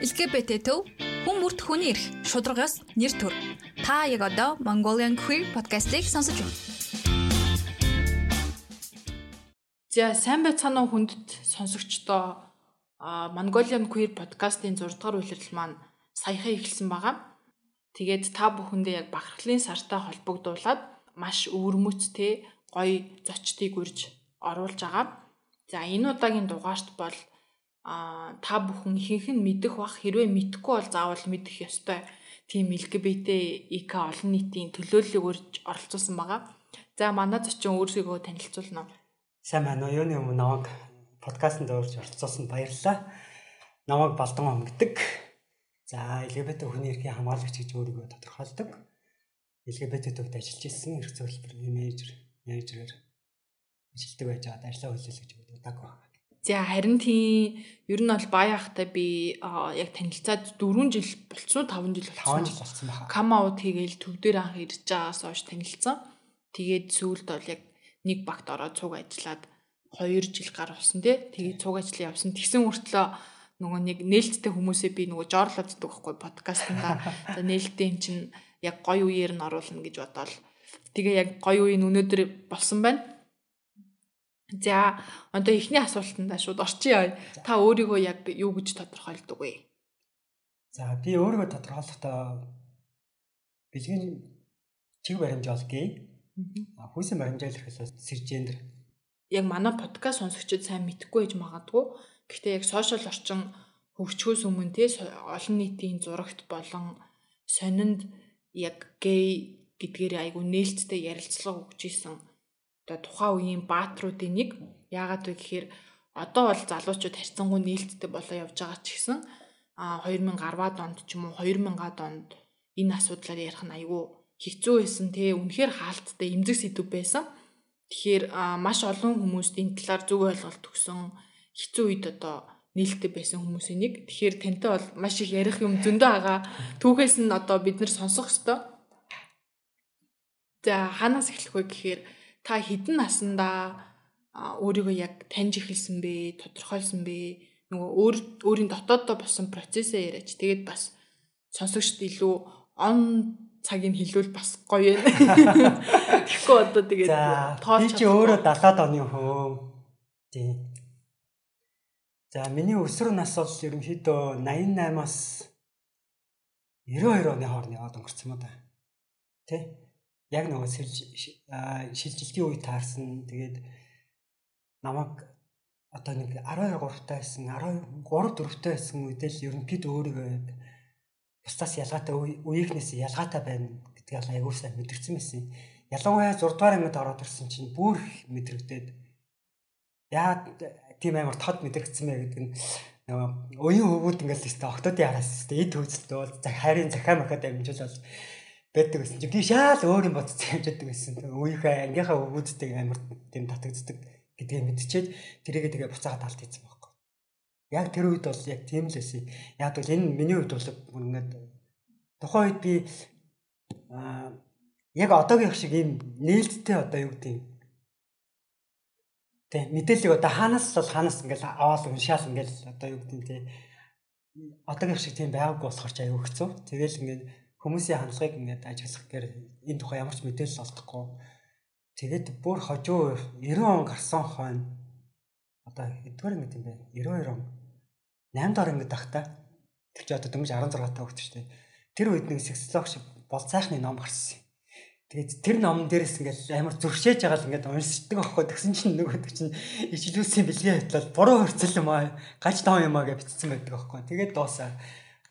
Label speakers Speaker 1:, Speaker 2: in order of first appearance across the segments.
Speaker 1: LGBT төв хүн бүрт хүний эрх шударгаас нэр төр. Та яг одоо Mongolian Queer podcast-ийг сонсож байна.
Speaker 2: За сайн байцгаана уу хүндэт сонсогчдоо Mongolian Queer podcast-ийн 6 дугаар үйлрэл маань саяхан эхэлсэн байгаа. Тэгээд та бүхэндээ яг бахархлын сартай холбогдуулаад маш өвөрмөцтэй гоё зочдыг урьж оруулж байгаа. За энэ удаагийн дугаарт бол а та бүхэн ихэнх нь мэдэх бах хэрвээ мэдэхгүй бол заавал мэдэх ёстой тийм LGBT IK олон нийтийн төлөөллийг урьж оролцуулсан байгаа. За манай зочин өөрсдөө танилцуулна уу?
Speaker 3: Сайн байна уу? Юуны өмнө намайг подкастт өөрж оролцуулсан баярлалаа. Намайг Балдан омгдөг. За LGBT хүний эрхийн хамгаалагч гэж өөрийгөө тодорхойлдог. LGBT төвд ажиллаж ирсэн эрх зөвлөлбөр менежер менежерээр ажилтдаг байж байгаад ажлаа хүлээлгэж удааг байна.
Speaker 2: За харин тийм ер нь бол баяахтай би яг танилцаад 4 жил болцсон 5 жил
Speaker 3: болцсон. 5 жил болцсон байна.
Speaker 2: Кам аут хийгээл төв дээр анх ирж байгаас хойш танилцсан. Тэгээд сүүлд бол яг нэг багт ороод цуг ажиллаад 2 жил гар болсон тий. Тэгээд цуг ажлын явсан. Тэгсэн хүртлөө нөгөө нэг нээлттэй хүмүүсээ би нөгөө жоорлооддаг байхгүй подкастнда. За нээлттэй эн чинь яг гоё үеэр нь оруулна гэж бодоол. Тэгээ яг гоё үеийн өнөөдөр болсон байна. За одоо эхний асуултандаа шууд орчихъя. Та өөрийгөө яг юу гэж тодорхойлдог вэ?
Speaker 3: За би өөрийгөө тодорхойлохдоо бэлгийн чиг баримжаал гей. А хүйсэн баримжаал гэхээс сэржендэр.
Speaker 2: Яг манай подкаст сонсогчид сайн мэдхгүй байж магадгүй. Гэхдээ яг сошиал орчин хөгжихөөс өмнө те олон нийтийн зурагт болон сонинд яг гей гэдгээр айгу нээлттэй ярилцлага өгч исэн одоо тухайн үеийн баатруудын нэг яагаад вэ гэхээр одоо бол залуучууд харьцангуй нээлттэй болоо явж байгаа ч гэсэн а 2010-аад онд ч юм уу 2000-аад онд энэ асуудлаар ярих нь айгүй хэцүү байсан те үнэхээр хаалттай эмзэг сэдв байсан. Тэгэхээр маш олон хүмүүст энэ талаар зөв ойлголт өгсөн хэцүү үед одоо нээлттэй байсан хүмүүсийн нэг. Тэгэхээр тантай бол маш их ярих юм зөндөө байгаа. Түүхээс нь одоо бид нэр сонсох хэвээр. За ханаас эхлэх вэ гэхээр та хідэн насандаа өөрийгөө яг таньж эхэлсэн бэ, тодорхойлсон бэ? Нөгөө өөр өөрийн дотооддоо болсон процессээ яриач. Тэгээд бас сонсогчд илүү он цагийг хэлвэл бас гоё юм. Тэгэхгүй одоо тэгээд
Speaker 3: тоолч. Би чи өөрөө 70-аад оны хөө. Тий. За миний өсвөр нас бол ерөнхийдөө 88-аас 92 оны хооронд яваад өнгөрцөн юм да. Тэ? Яг нөгөө шилжилтийн үе таарсан. Тэгээд намайг одоо нэг 12 3-тай байсан, 13 4-тэй байсан үедээ л ерөнхийд өөрийгөө бусдаас ялгаатай үеийнхнээс ялгаатай байна гэдгийг аягүй сайн мэдэрсэн байсан. Ялангуяа 6 дугаар ангид ороод ирсэн чинь бүр мэдрэгдээд яа тийм амар тод мэдрэгдсэн мэ гэдэг нь нөгөө уян хөвгүүд ингээл тест октодын араас тест эд хөөцөлтөө бол харийн захаа махад амжуулаад байдаг гэсэн чинь би шаал өөр юм явж байдаг гэсэн. Үеийнхээ ангийнхаа өвгүүдтэй амар тийм татагддаг гэдгийг мэдчихээд тэрийгээ тэгээ буцаагаад талт хийсэн байхгүй. Яг тэр үед бол яг тийм л байсан. Яг бол энэ миний хувьд бол ингээд тухайн үед би аа яг одоогийн шиг ийм нээлттэй одоо юу гэдэг Тэ мэдээлэл одоо хаанаас бол хаанаас ингээл аваад уншаал ингээл одоо юу гэдэг нь тэ одоогийн шиг тийм байгаагүй болохоор ч аюу хэцүү. Тэгэл ингээд хүмүүсийн хандлагыг ингээд ажиглах гэхээр энэ тухай ямар ч мэдээлэл олдохгүй. Тэгээд бүр хожуу 90 он гарсан хойно одоо эдгээр ингэ юм бэ? 92 он 8 дор ингэ тахта. Тэр чи одоо дөнгөж 16 таа өгч штэ. Тэр үед нэг сексологч бол цайхны ном гарсан. Тэгээд тэр номон дээрээс ингээл амар зөрчээж байгаа л ингээд уншдаг аахгүй тэгсэн чинь нөгөө чинь ижлүүсийн бэлгээ хэтлэл буруу хөрцөл юм аа гач таав юм аа гэж бичсэн байдаг аахгүй. Тэгээд дуусаа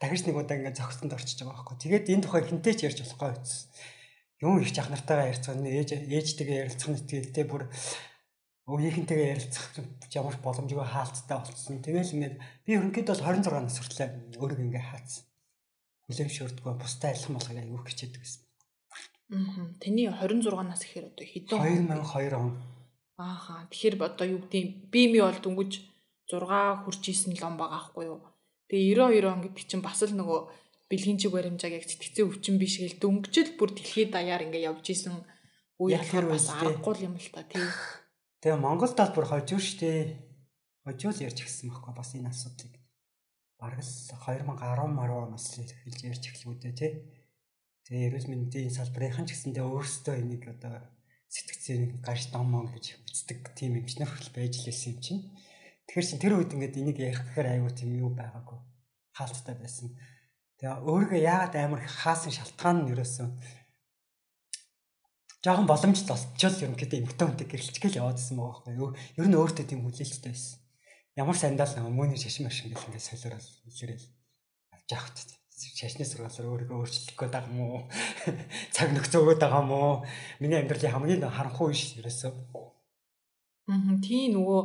Speaker 3: дахиж нэг удаа ингээд зогсонд орчиж байгаа байхгүй. Тэгээд энэ тухай хинтэй ч ярьж болохгүй байсан. Юм их жах нартайгаа ярьцгаа ээж ээжтэйгээ ярилцах нэтгэлтэй бүр өвийнхэнтэйгээ ярилцах ямар боломжгүй хаалттай болцсон. Тэгэл ингээд би ерөнхийдөө бол 26 нас хүртлээр өөрийгөө ингээд хаацсан. Хүлэмжшөрдгөө бустай айлхан болгоо аюу хичээдэг гэсэн.
Speaker 2: Аа. Таны 26 нас гэхээр одоо хэдэн
Speaker 3: 2002 он.
Speaker 2: Ааха. Тэгэхээр одоо юу гэдэг би ми бол дөнгөж 6 хүрч исэн лом байгаа байхгүй юу? Тэгээ 92 он гэдэг чинь бас л нөгөө бэлгийн чиг баримжааг яг сэтгцэн өвчин биш гэл дөнгөжл бүр дэлхийд даяар ингээ явж исэн үе болохоор бас аргагүй юм л та тий.
Speaker 3: Тэгээ Монгол тал бүр хожуу штэ. Хожуу л ярьж гисэн байхгүй бас энэ асуудлыг. бараг л 2010 маруу оноос хэлж ярьж эхлэвүүдээ тий. Тэгээ эрүүл мэндийн салбарынхан ч гэсэндээ өөрсдөө энийг одоо сэтгцийн гаш домон гэж үздэг тийм эмчнэр хүртэл байж лээсэн юм чинь. Тэгэхээр чи тэр үед ингээд энийг ярих гэхээр аюу тийм юу байгаагүй. Хаалттай байсан. Тэгээ өөрийгөө яагаад амар хаасан шалтгаан нь ерөөсөн жоохон боломжтой болчихвол ерөнхийдөө эмгтэн хүнтэй гэрэлцгээл яваадсэн байгаа байхгүй юу. Ер нь өөртөө тийм хүлээлттэй байсан. Ямар сандал мөний шашин машин гэх ингээд солиорол илэрэл авч явах хэрэгтэй шашны сургаалаар өөрийгөө өөрчлөх гээд байгаа уу? Цаг нөхцөө өгöd байгаа уу? Миний амьдралын хамгийн харанхуй биш ерөөсөө.
Speaker 2: Аа тийм нөгөө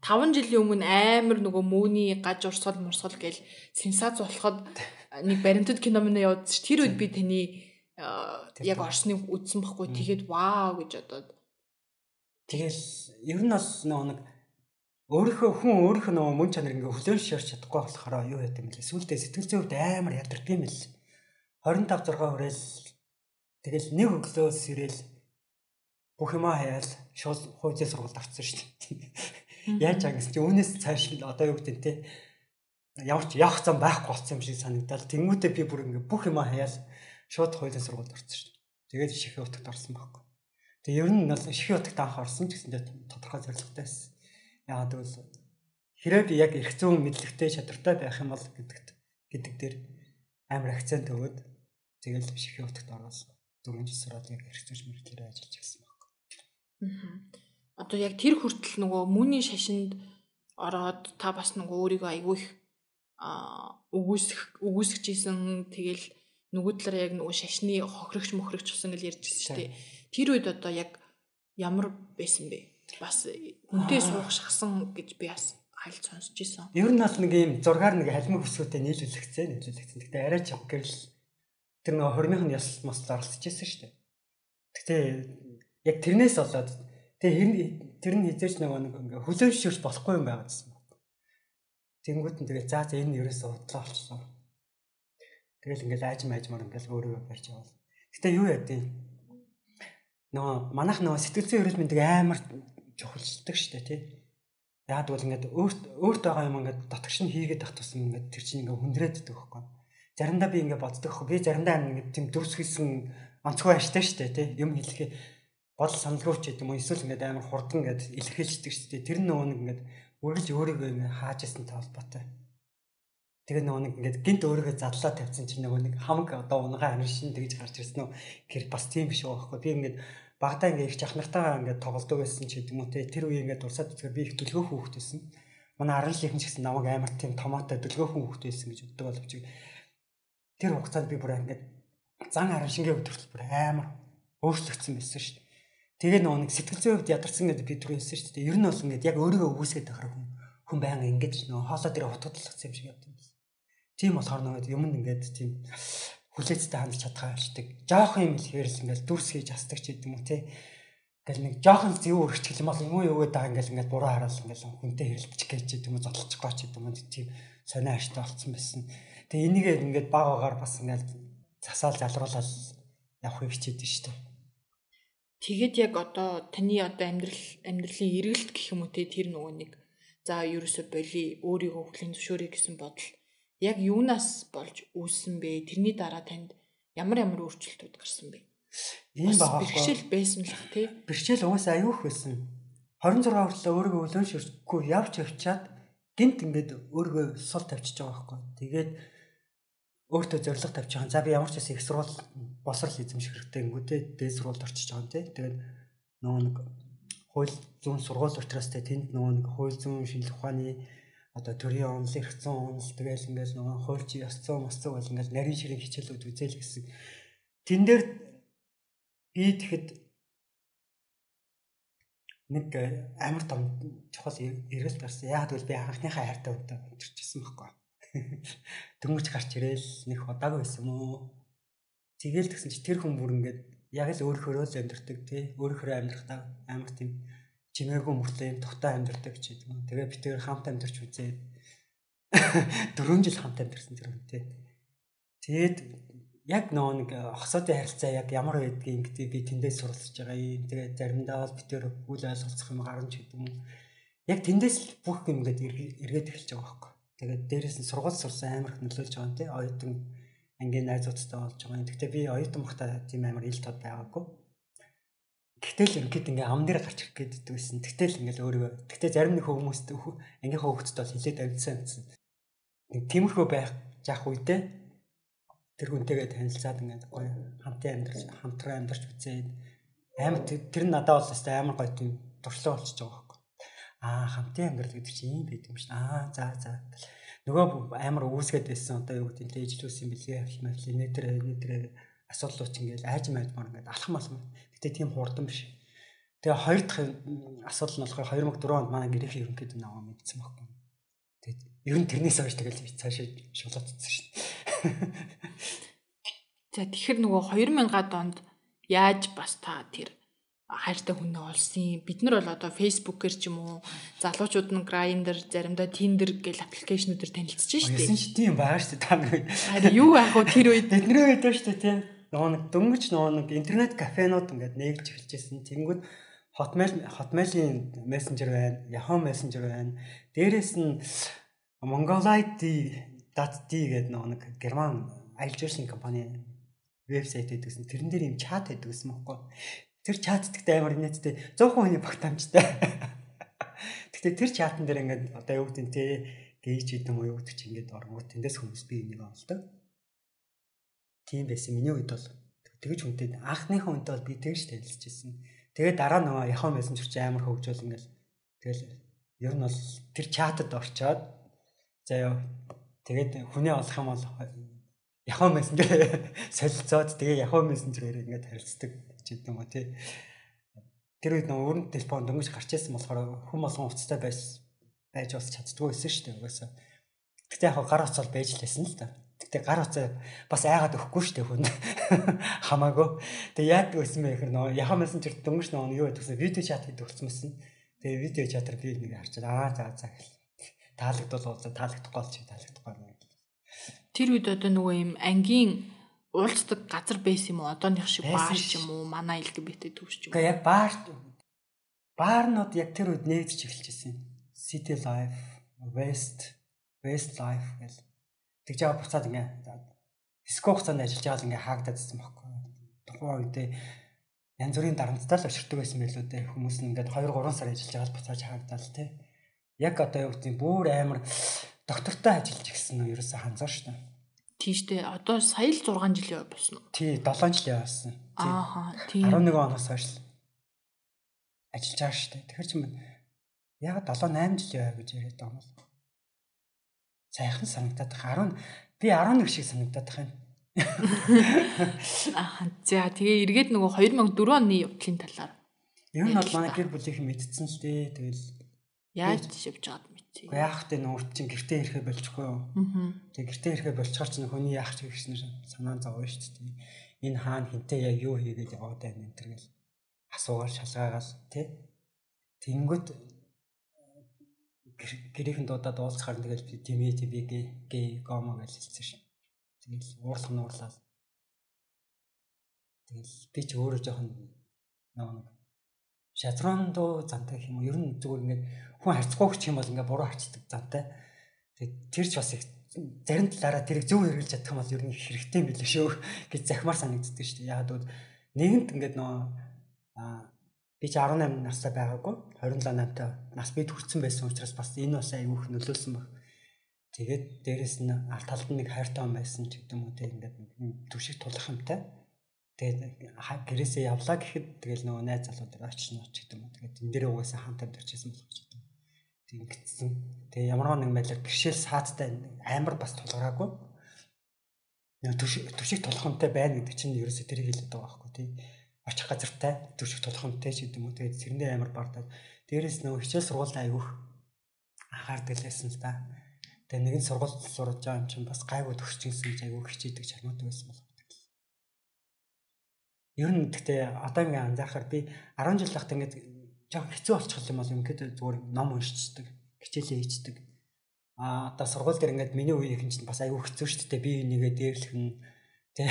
Speaker 2: 5 жилийн өмнө амар нөгөө мөөний гаж урсгал мурсгал гээл сенсац болоход нэг баримтат кино мөн явуулсан ш. Тэр үед би таны яг орсныг үзсэн байхгүй. Тэгээд вау гэж бодоод.
Speaker 3: Тэгэл ер нь бас нэг өөрийнхөө хүн өөрийнхөө нөгөө мөн чанар ингээ хүлээн шаарч чадахгүй болохоор юу яа гэм лээ. Сүүлдээ сэтгэл хувьд амар ядардаг юм л. 25 6 хүрээл тэгэл нэг өглөөс ирэл бүх юмаа хаяал шууд хуулийн сургалт орсон шүү дээ. Яаж аа гэсэн чи үүнээс цааш одоо юу гэдэг те ч явах зам байхгүй болсон юм шиг санагдал. Тэнгүүтээ би бүр ингээ бүх юмаа хаяал шууд хуулийн сургуульд орсон шүү дээ. Тэгээд шихийн утагт орсон байхгүй. Тэгээ ер нь бол шихийн утагт анх орсон гэсэндээ тодорхой зорилготой байсан. Яагаад гэвэл хэрэг яг их зүүн мэдлэгтэй чадвартай байх юм бол гэдэгт гэдэг дээр амар акцент өгөөд тэгэл шихийн утагт ороос дөрөв жил сураад яг их зүүн мэдлэгээрээ ажиллаж ирсэн байхгүй.
Speaker 2: Аа. Одоо яг тэр хүртэл нөгөө түүний шашинд ороод та бас нөгөө өөрийгөө айгүй их үгүйсэх үгүйсгэж исэн тэгэл нөгөө талаар яг нөгөө шашны хохирогч мохирогч усан гэж ярьжсэн шүү дээ. Тэр үед одоо яг ямар байсан бэ? Бас хүнтэй суух шахсан гэж би бас хайлт сонсч ирсэн.
Speaker 3: Ер нь бас нэг юм зургаар нэг халимаг өсгөөтэй нийлүүлэгцээ нийлүүлэгцэн. Гэтэ арай ч гэрэл тэр нөгөө хормынх нь яс мос зарлаж ирсэн шүү дээ. Гэтэ яг тэрнээс болоод тэгээ хэрн тэр нь хизээч нөгөө нэг ингээ хүлэвшэрч болохгүй юм байгаа гэсэн. Тэнгүүт нь тэгээ заа за энэ ерөөсөө удлаа болчихсон Тэгэл ингээл аажим аажмаар ингээл өөрөө барьж явал. Гэтэ юу яадیں۔ Нөгөө манайх нөгөө сэтгэл зүйн эрүүл мэндийг амар чухалчдаг штэ тий. Яг бол ингээд өөрт өөрт байгаа юм ингээд дотогш нь хийгээд тах тусам ингээд тэр чинь ингээд хүндрээддэг байхгүй. Заримдаа би ингээд боддог. Би заримдаа ингээд тийм дүрс хийсэн онцгой аштай штэ тий. Юм хэлэхээ бодол саналгүйч гэдэг юм уу эсвэл ингээд амар хурдан ингээд илэрхийлждэг штэ. Тэр нөгөө нэг ингээд үргэлж өөрийгөө ингээд хааж исэн талбартай. Тэгээ нөгөө нэг ингээд гинт өөрийгөө задлаа тавьсан чинь нөгөө нэг хамаг одоо унгаа амир шин тэгж гарч ирсэн үү. Гэр бас тийм биш байхгүй. Би ингээд багадаа ингээд их чах нартайгаа ингээд тоглодог байсан ч гэдэг юм уу те. Тэр үе ингээд дурсаад үзэхээр би их дөлгөөхөн хүүхэд байсан. Манай аран лийнхэн ч гэсэн намайг амар тийм томоотой дөлгөөхөн хүүхэд байсан гэж боддог боловч тэр хугацаанд би бүр ингээд зан аран шингээ өдөртөл бүр амар өөрчлөгдсөн байсан шүү дээ. Тэгээ нөгөө нэг сэтгэл зүйн хувьд ядарсан гэдэг би түр хэлсэн шүү дээ. Ер нь бол ингээд яг өөрийгөө үгүйсгээд байхаар хүн хүн байнга ингэж нөгөө хоолой дээр утгадлах юм шиг явдаг. Тийм болохоор нөгөө юм ингээд тийм хүлээцтэй хандж чадхаа болчдаг. Жохон юм л ингээд дүрс хийж астдаг ч гэдэг юм уу те. Ингээл нэг жохон зэв өргөчгөл юм бол юм уу өгөөд байгаа ингээл ингээд буруу хараал ингээл хүнтэй хэрэлдчих гэж гэдэг юм уу зодтолчихгоо ч гэдэг юм уу тийм сонио аштай болцсон байсан. Тэгээ энийг ингээд баг агаар бас ингээд засаал залруулаад явахыг хичээдэж штэ.
Speaker 2: Тэгээд яг одоо таны одоо амьдрал амьдралын эргэлт гэх юм уу те тэр нөгөө нэг за ерөөсө боли өөрийгөө хүлийн зөвшөөрэй гэсэн бодол яг юунаас болж үүссэн бэ? Тэрний дараа танд ямар ямар өөрчлөлтүүд гарсан бэ?
Speaker 3: Ийм байгаа.
Speaker 2: Бэрхшээл байсан л тий.
Speaker 3: Бэрхшээл угаасаа аюух байсан. 26 хүртэл өөрийгөө өлөн ширхгүй явж явчаад гинт ингээд өөрийгөө сул тавьчихж байгаа байхгүй. Тэгээд өөртөө зориг тавьж байгаа. За би ямар ч гэсэн их сурвал босрал эзэмших хэрэгтэй ингэвтэй дээд сурвалд орчиж байгаа юм тий. Тэгээд нөгөө нэг хууль зүүн сургууль учраас тэнд нөгөө нэг хууль зүүн шинжилгээ ухааны одоо төрийн онол, эрх зүйн онол тэгэл ингээл нөгөө хуульч ёс зүйн мос зүй бол ингээл нарийн ширээ хичээлүүд үзэл гэсэн. Тэн дээр би тэгэхэд нэг э, амар том чухал эргэлт гарсан. Яг л би анхныхаа хайртай өдөө өчрчихсэн байхгүй. Дөнгөж гарч ирээл нэг удаагүй байсан мó. Тэгэл тэгсэн чи тэр хүн бүр ингээд яг л өөрөөрөө л амьдртаг тий. Өөрөөрөө амьдрахтаа амар тийм чимээгүй мөртлөө юм тогтоо амьдардаг ч гэдэг юм. Тэгээ бид тэр хамт амьдарч үзээд 4 жил хамт амьдарсан тэр үнтэй. Тэгээд яг нөө нэг хосоодын харилцаа яг ямар байдгийг гэдэг би тэндээс суралцж байгаа юм. Тэгээд заримдаа бол бид тэр үл ойлголцох юм гарна ч гэдэг юм. Яг тэндээс бүх юм ингээд эргээд эхэлж байгаа байхгүй. Тэгээд дээрэс нь сургууль сурсан амар их нөлөөлж байгаа юм тий. Оюутан ангийн найзуудтай болж байгаа юм. Гэхдээ би оюутан махта тийм амар ил тод байгаагүй. Гэтэл ингээд ингээ ам дээр гарч ирэх гээд байсан. Тэгтэл ингээл өөрөө. Гэхдээ зарим нэг хүмүүст ангийнхаа хүүхдэд бол хилээд амьдсан гэсэн. Нэг тиймэрхүү байх жаах үедээ тэр хүнтэйгээ танилцаад ингээд гоё хамтын амьдарч хамтран амьдарч үзээд амар тэр нь надад бол өстой амар гоё тийм туршлага болчихж байгаа. Аа хамтын амьдрал гэдэг чинь ийм байт юм шин. Аа за за. Нөгөө амар үүсгээд байсан одоо юу гэдэг нь ижлүүлсэн билээ хэмээл нэтэр нэтэр асуудлууч ингээд айж майдмаар ингээд алхам алхам. Гэтэ тийм хурдан биш. Тэгээ хоёр дахь асуудал нь болохоор 2004 онд манай гэрээхийн ерөнхийдөө наваа мэдсэн байхгүй. Тэгээд ер нь тэрнээс хойш тэгэл цаашаа шулуутсан шин.
Speaker 2: За тэгэхээр нөгөө 2000-ад онд яаж бас та тэр хайртай хүнээ олсон. Бид нар бол одоо Facebook-ээр ч юм уу залуучууд нь Grindr, заримдаа Tinder гэл аппликейшнүүдээр танилцж штеп.
Speaker 3: Ясан ч тийм байгаа штеп та нар.
Speaker 2: Харин юу яах вэ тэр үед
Speaker 3: бидний үед байна штеп тийм. Нөгөө нэг дөнгөж нөгөө нэг интернет кафенууд ингээд нэгж эхэлжсэн. Тэнгүүд Hotmail Hotmail-ийн Messenger байна, Yahoo Messenger байна. Дээрээс нь mongolid.d гэдэг нөгөө нэг герман аялал жуулчлалын компани вебсайт гэдэгсэн. Тэрэн дээр юм чат гэсэн мөхгүй. Тэр чат гэдэгт амар нийтдээ 100 хүний багтаамжтай. Гэхдээ тэр чатан дээр ингээд одоо юу гэдэг те гейж идэм уу юу гэдэг чи ингээд оргоо тэндээс хүмүүс би энийг олдог. Тийм байсан. Миний үед бол тэгэж хүнтэй анхныхаа хүнтэй бол би тэгж танилцж ирсэн. Тэгээд дараа нөгөө Yahoo Messenger чи амар хөгжөөл ингээд тэгэл ер нь бол тэр чатад орчоод заяа тэгээд хүнээ олох юм бол Yahoo Messenger солилцоод тэгээ Yahoo Messenger-ээр ингээд харилцдаг гэдэг юм уу тий. Тэр үед нөгөө өрн телефон дөнгөж гарч ирсэн болохоор хүм болгон уцтай байж байж бас чаддгүй байсан шүү дээ угаасаа. Гэтэ яг гар уцаал байж лээсэн л та. Гэтэ гар уцаа бас айгаад өгөхгүй шүү дээ хүн. Хамаагүй. Тэгээ яад гэсэн бэ гэхээр нөгөө Yahoo Messenger дөнгөж нөгөө юу гэдгсэн видео чат хийдэг болцсон. Тэгээ видео чатаар би нэг харчаад аа за за гэл. Таалагдвал уулзаа таалагдахгүй бол чи таалагдахгүй.
Speaker 2: Тэр үед одоо нөгөө юм ангийн уулздаг газар байсан юм уу? Одооных шиг баар ч юм уу? Манай LGBT төвш ч юм?
Speaker 3: Гэхдээ яг баар баарнууд яг тэр үед нэгдэж эхэлчихсэн. City Life, West, West Life гэл. Тэгж яваа буцаад ингээ диско хугацаанд ажиллаж байгаа л ингээ хаагдаад байсан байхгүй. Тухайн үедээ янз бүрийн дарамттай л очирдаг байсан байлгүй дээ. Хүмүүс нь ингээд 2 3 сар ажиллаж байгаа л буцааж хаагдаад тий. Яг одоо юу гэдэг нь бүр амар доктортой ажиллаж гисэн нь ерөөсөө ханзаа шүү дээ.
Speaker 2: Тийштэй одоо сая л 6 жил явсан уу?
Speaker 3: Тий 7 жил явсан.
Speaker 2: Ааха тийм.
Speaker 3: 11 оноос хойш ажиллаж байгаа шүү дээ. Тэгэхээр чинь яг 7 8 жил яваа гэж яриад байгаа юм бол. Сайхан санагдаад байгаа. 10 би 11 шиг санагдаад байгаа юм.
Speaker 2: Аа за тэгээ эргээд нөгөө 2004 оны явдлын талаар.
Speaker 3: Ер нь бол манай гэр бүлийнхэн мэдсэн л дээ. Тэгэл
Speaker 2: яаж шивж байгаад
Speaker 3: Гэхдээ яах вэ нүүрт чинь гэртээ ирэхэ болчихгүй юу? Тэгээ гэртээ ирэхэ болчихоор чинь хүний яах ч гэсэн санаа зовоо шүү дээ. Энэ хаана хинтээ яг юу хийгээд яваад байна энэ төр гэл асуугаар шалгаагаал тий. Тэнгүүд гэрийнхэн дуудаад уулзахаар тэгэл би тимээ тимээ гээ гээ гомо гэж хэлсэн шин. Тэгэл уурлах нуурлаа. Тэгэл би ч өөрөө жоохон нэг шатрон доо зантай юм ер нь зүгээр ингээд хүн гэх юм бол ингээд буруу харцдаг зантай. Тэгээд тэр ч бас их зарим талаараа тэрийг зөв хэрэгжилж чадах юм бол ер нь хэрэгтэй билээ шүү гэж захимаар санагддаг шүү дээ. Яг л нэгэнт ингээд нөө аа би ч 18 настай байгаагүй 27 8-тай нас бид хүрсэн байсан учраас бас энэ бас аюух нөлөөлсөн баг. Тэгээд дээрэс нь алт талд нэг хайртай хүн байсан ч гэдэг юм уу те ингээд төвшиг тулах юмтай Тэгээд гэрээсээ явлаа гэхэд тэгэл нөгөө найз залууд очно ч гэдэг юм. Тэгээд энэ дээр угаасаа хамт амьдарч байсан болох ч гэдэг. Тэг ингэсэн. Тэгээ ямар нэг байдлаар бэршээл саадтай амар бас тулгараагүй. Төшиг тулхамтай байна гэдэг чинь ерөөсөө тэр хэлээд байгаа байхгүй тий. Очих газартай төшиг тулхамтай ч гэдэг юм. Тэгээд зэрэндээ амар бардаад дээрээс нөгөө хичээл сургуульд аявуух анхаардаг лээсэн л да. Тэгээ нэгэн сургуульд сурж байгаа юм чинь бас гайгүй төгсчихсэн гэж аягүй хичээдэг чармаадаг байсан бол Ер нь гэхдээ одоо ингээ анзаарахаар би 10 жил тахт ингээ жоох хэцүү болчихлоо юм бол ингээд зүгээр ном уншчихдаг, хичээлээ хийчихдэг. Аа одоо сургууль дээр ингээд миний үеийнхэн чинь бас айгүй хэцүү шүү дээ. Би нэгээ дээрлэх нь тэ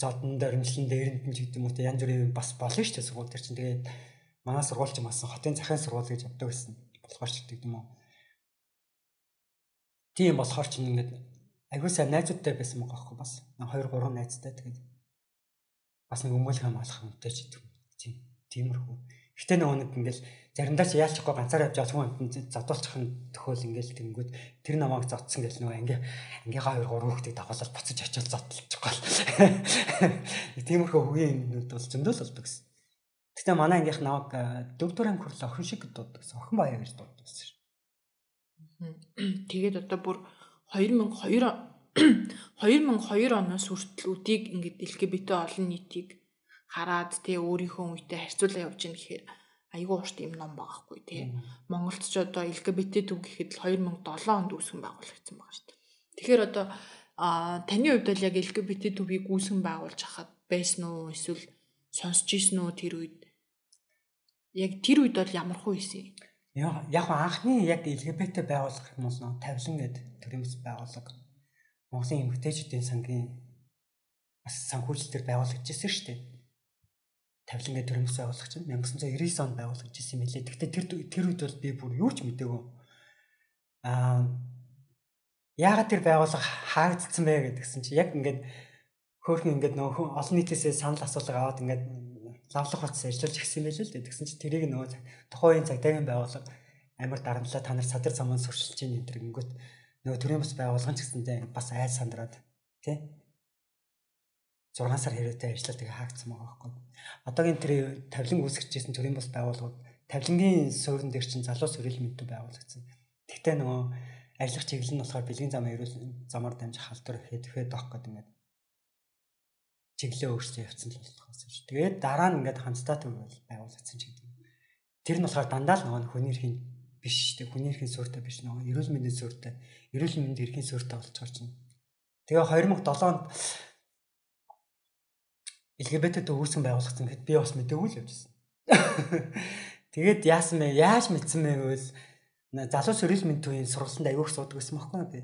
Speaker 3: зодон дөрмжлэн дээрэнд нь ч гэдэг юм уу тэ янз бүрийн бас болно шүү дээ сургууль дээр чинь. Тэгээд манай сургууль чинь бас хотын захын сургууль гэж явдаг байсан. Болохоор ч гэдэг юм уу. Тийм болохоор ч ингээд аягүй сайн найзуудтай байсан байгаа байхгүй бас 2 3 найзтай тэгээд бас нэг өмөлх хамгаалах юмтай ч гэдэг. Тийм. Тиймэрхүү. Гэтэ нөгөө нэг ингээл заримдаа ч яалчихгүй ганцаар явж байгаа хүн амтнд задуулчих нь төхөөл ингээл тэнгүүд тэр намайг зодсон гэл нөгөө ингээ ангийнхаа хоёр гурван хүүхдийг дагуулаад буцаж очиод зодтолчихгоо. Тиймэрхүү хөгийн юмнууд бол зөндөл болдог гэсэн. Гэтэ манай ангийнх намайг дөрөв дөрөв анги хүртэл охин шиг дууддаг гэсэн. Охин баяа гэж дууддаг гэсэн.
Speaker 2: Тэгээд одоо бүр 2002 2002 оноос хүртэл үдийг ингээд LGBT олон нийтийг хараад те өөрийнхөө үетэй харьцуулаа явж гин гэхээр айгүй урт юм ном байгаа хгүй те. Монголд ч одоо LGBT төв гэхэд л 2007 онд үүсгэн байгуулагдсан байгаа шүү дээ. Тэгэхээр одоо таны хувьд бол яг LGBT төвийг үүсгэн байгуулж хахад байсан уу эсвэл сонсч ийсэн үү тэр үед? Яг тэр үед бол ямар хөө ийсэн?
Speaker 3: Яг яг анхны яг LGBT байгуулах юм уу тавилан гэдэг төрөмс байгууллага Монголын эмэгтэйчүүдийн сангийн бас санхүүжилтээр байгуулагдчихсан шүү дээ. Тавилан гэдэг төрөмс байгуулах чинь 1999 онд байгуулагдчихсан юм лээ. Гэхдээ тэр тэр үед бол би бүр юу ч мэдээгүй. Аа яагаад тэр байгууллага хаагдсан бэ гэдгсэн чи яг ингээд хөөхөн ингээд нөгөө олон нийтээсээ санал асуулга аваад ингээд лавлах утас ажиллаж гисэн байлээ л дээ. Тэгсэн чи тэрийг нөгөө тухайн цагдаагийн байгууллага амар дарамтлаа та нар садар замын сурчилж ийн энэ төр гингөт нөгөө төрийн бас байгуулган ч гэсэндээ бас айл сандраад тий 6 сар хэрэг ажиллаад тэгээ хаагдсан байгаа байхгүй. Одоогийн тэр тавлин үүсгэжсэн төрийн бас байгууллагууд тавлингийн суурин дээр чинь залуу сөрөл мэдүү байгуулагдсан. Тэгтээ нөгөө ажиллах чиглэл нь болохоор бэлгийн зам ерөөл замаар дамжих халдвар ихэд доох гэдэг ингээд чиглэлээ өөрчлөө явцсан л болохоос шүү. Тэгээд дараа нь ингээд хамтдаа төвөл байгуулагдсан ч гэдэг. Тэр нь болохоор дандаа л нөгөө хүний эрхийн биш шүү дээ. Хүний эрхийн суурьтай биш нөгөө эрүүл мэндийн суурьтай эрүүл мэндийн эрхийн суурьтай болцоор чинь. Тэгээ 2007 онд LGBT үүсгэн байгуулагдсан гэхэд би бас мэдээгүй л явжсэн. Тэгээд яасан бэ? Яаж мэдсэн бэ гэвэл залуу сөрөл мэнд төвийн сургалтанд их суудаг гэсэн мөхгүй би.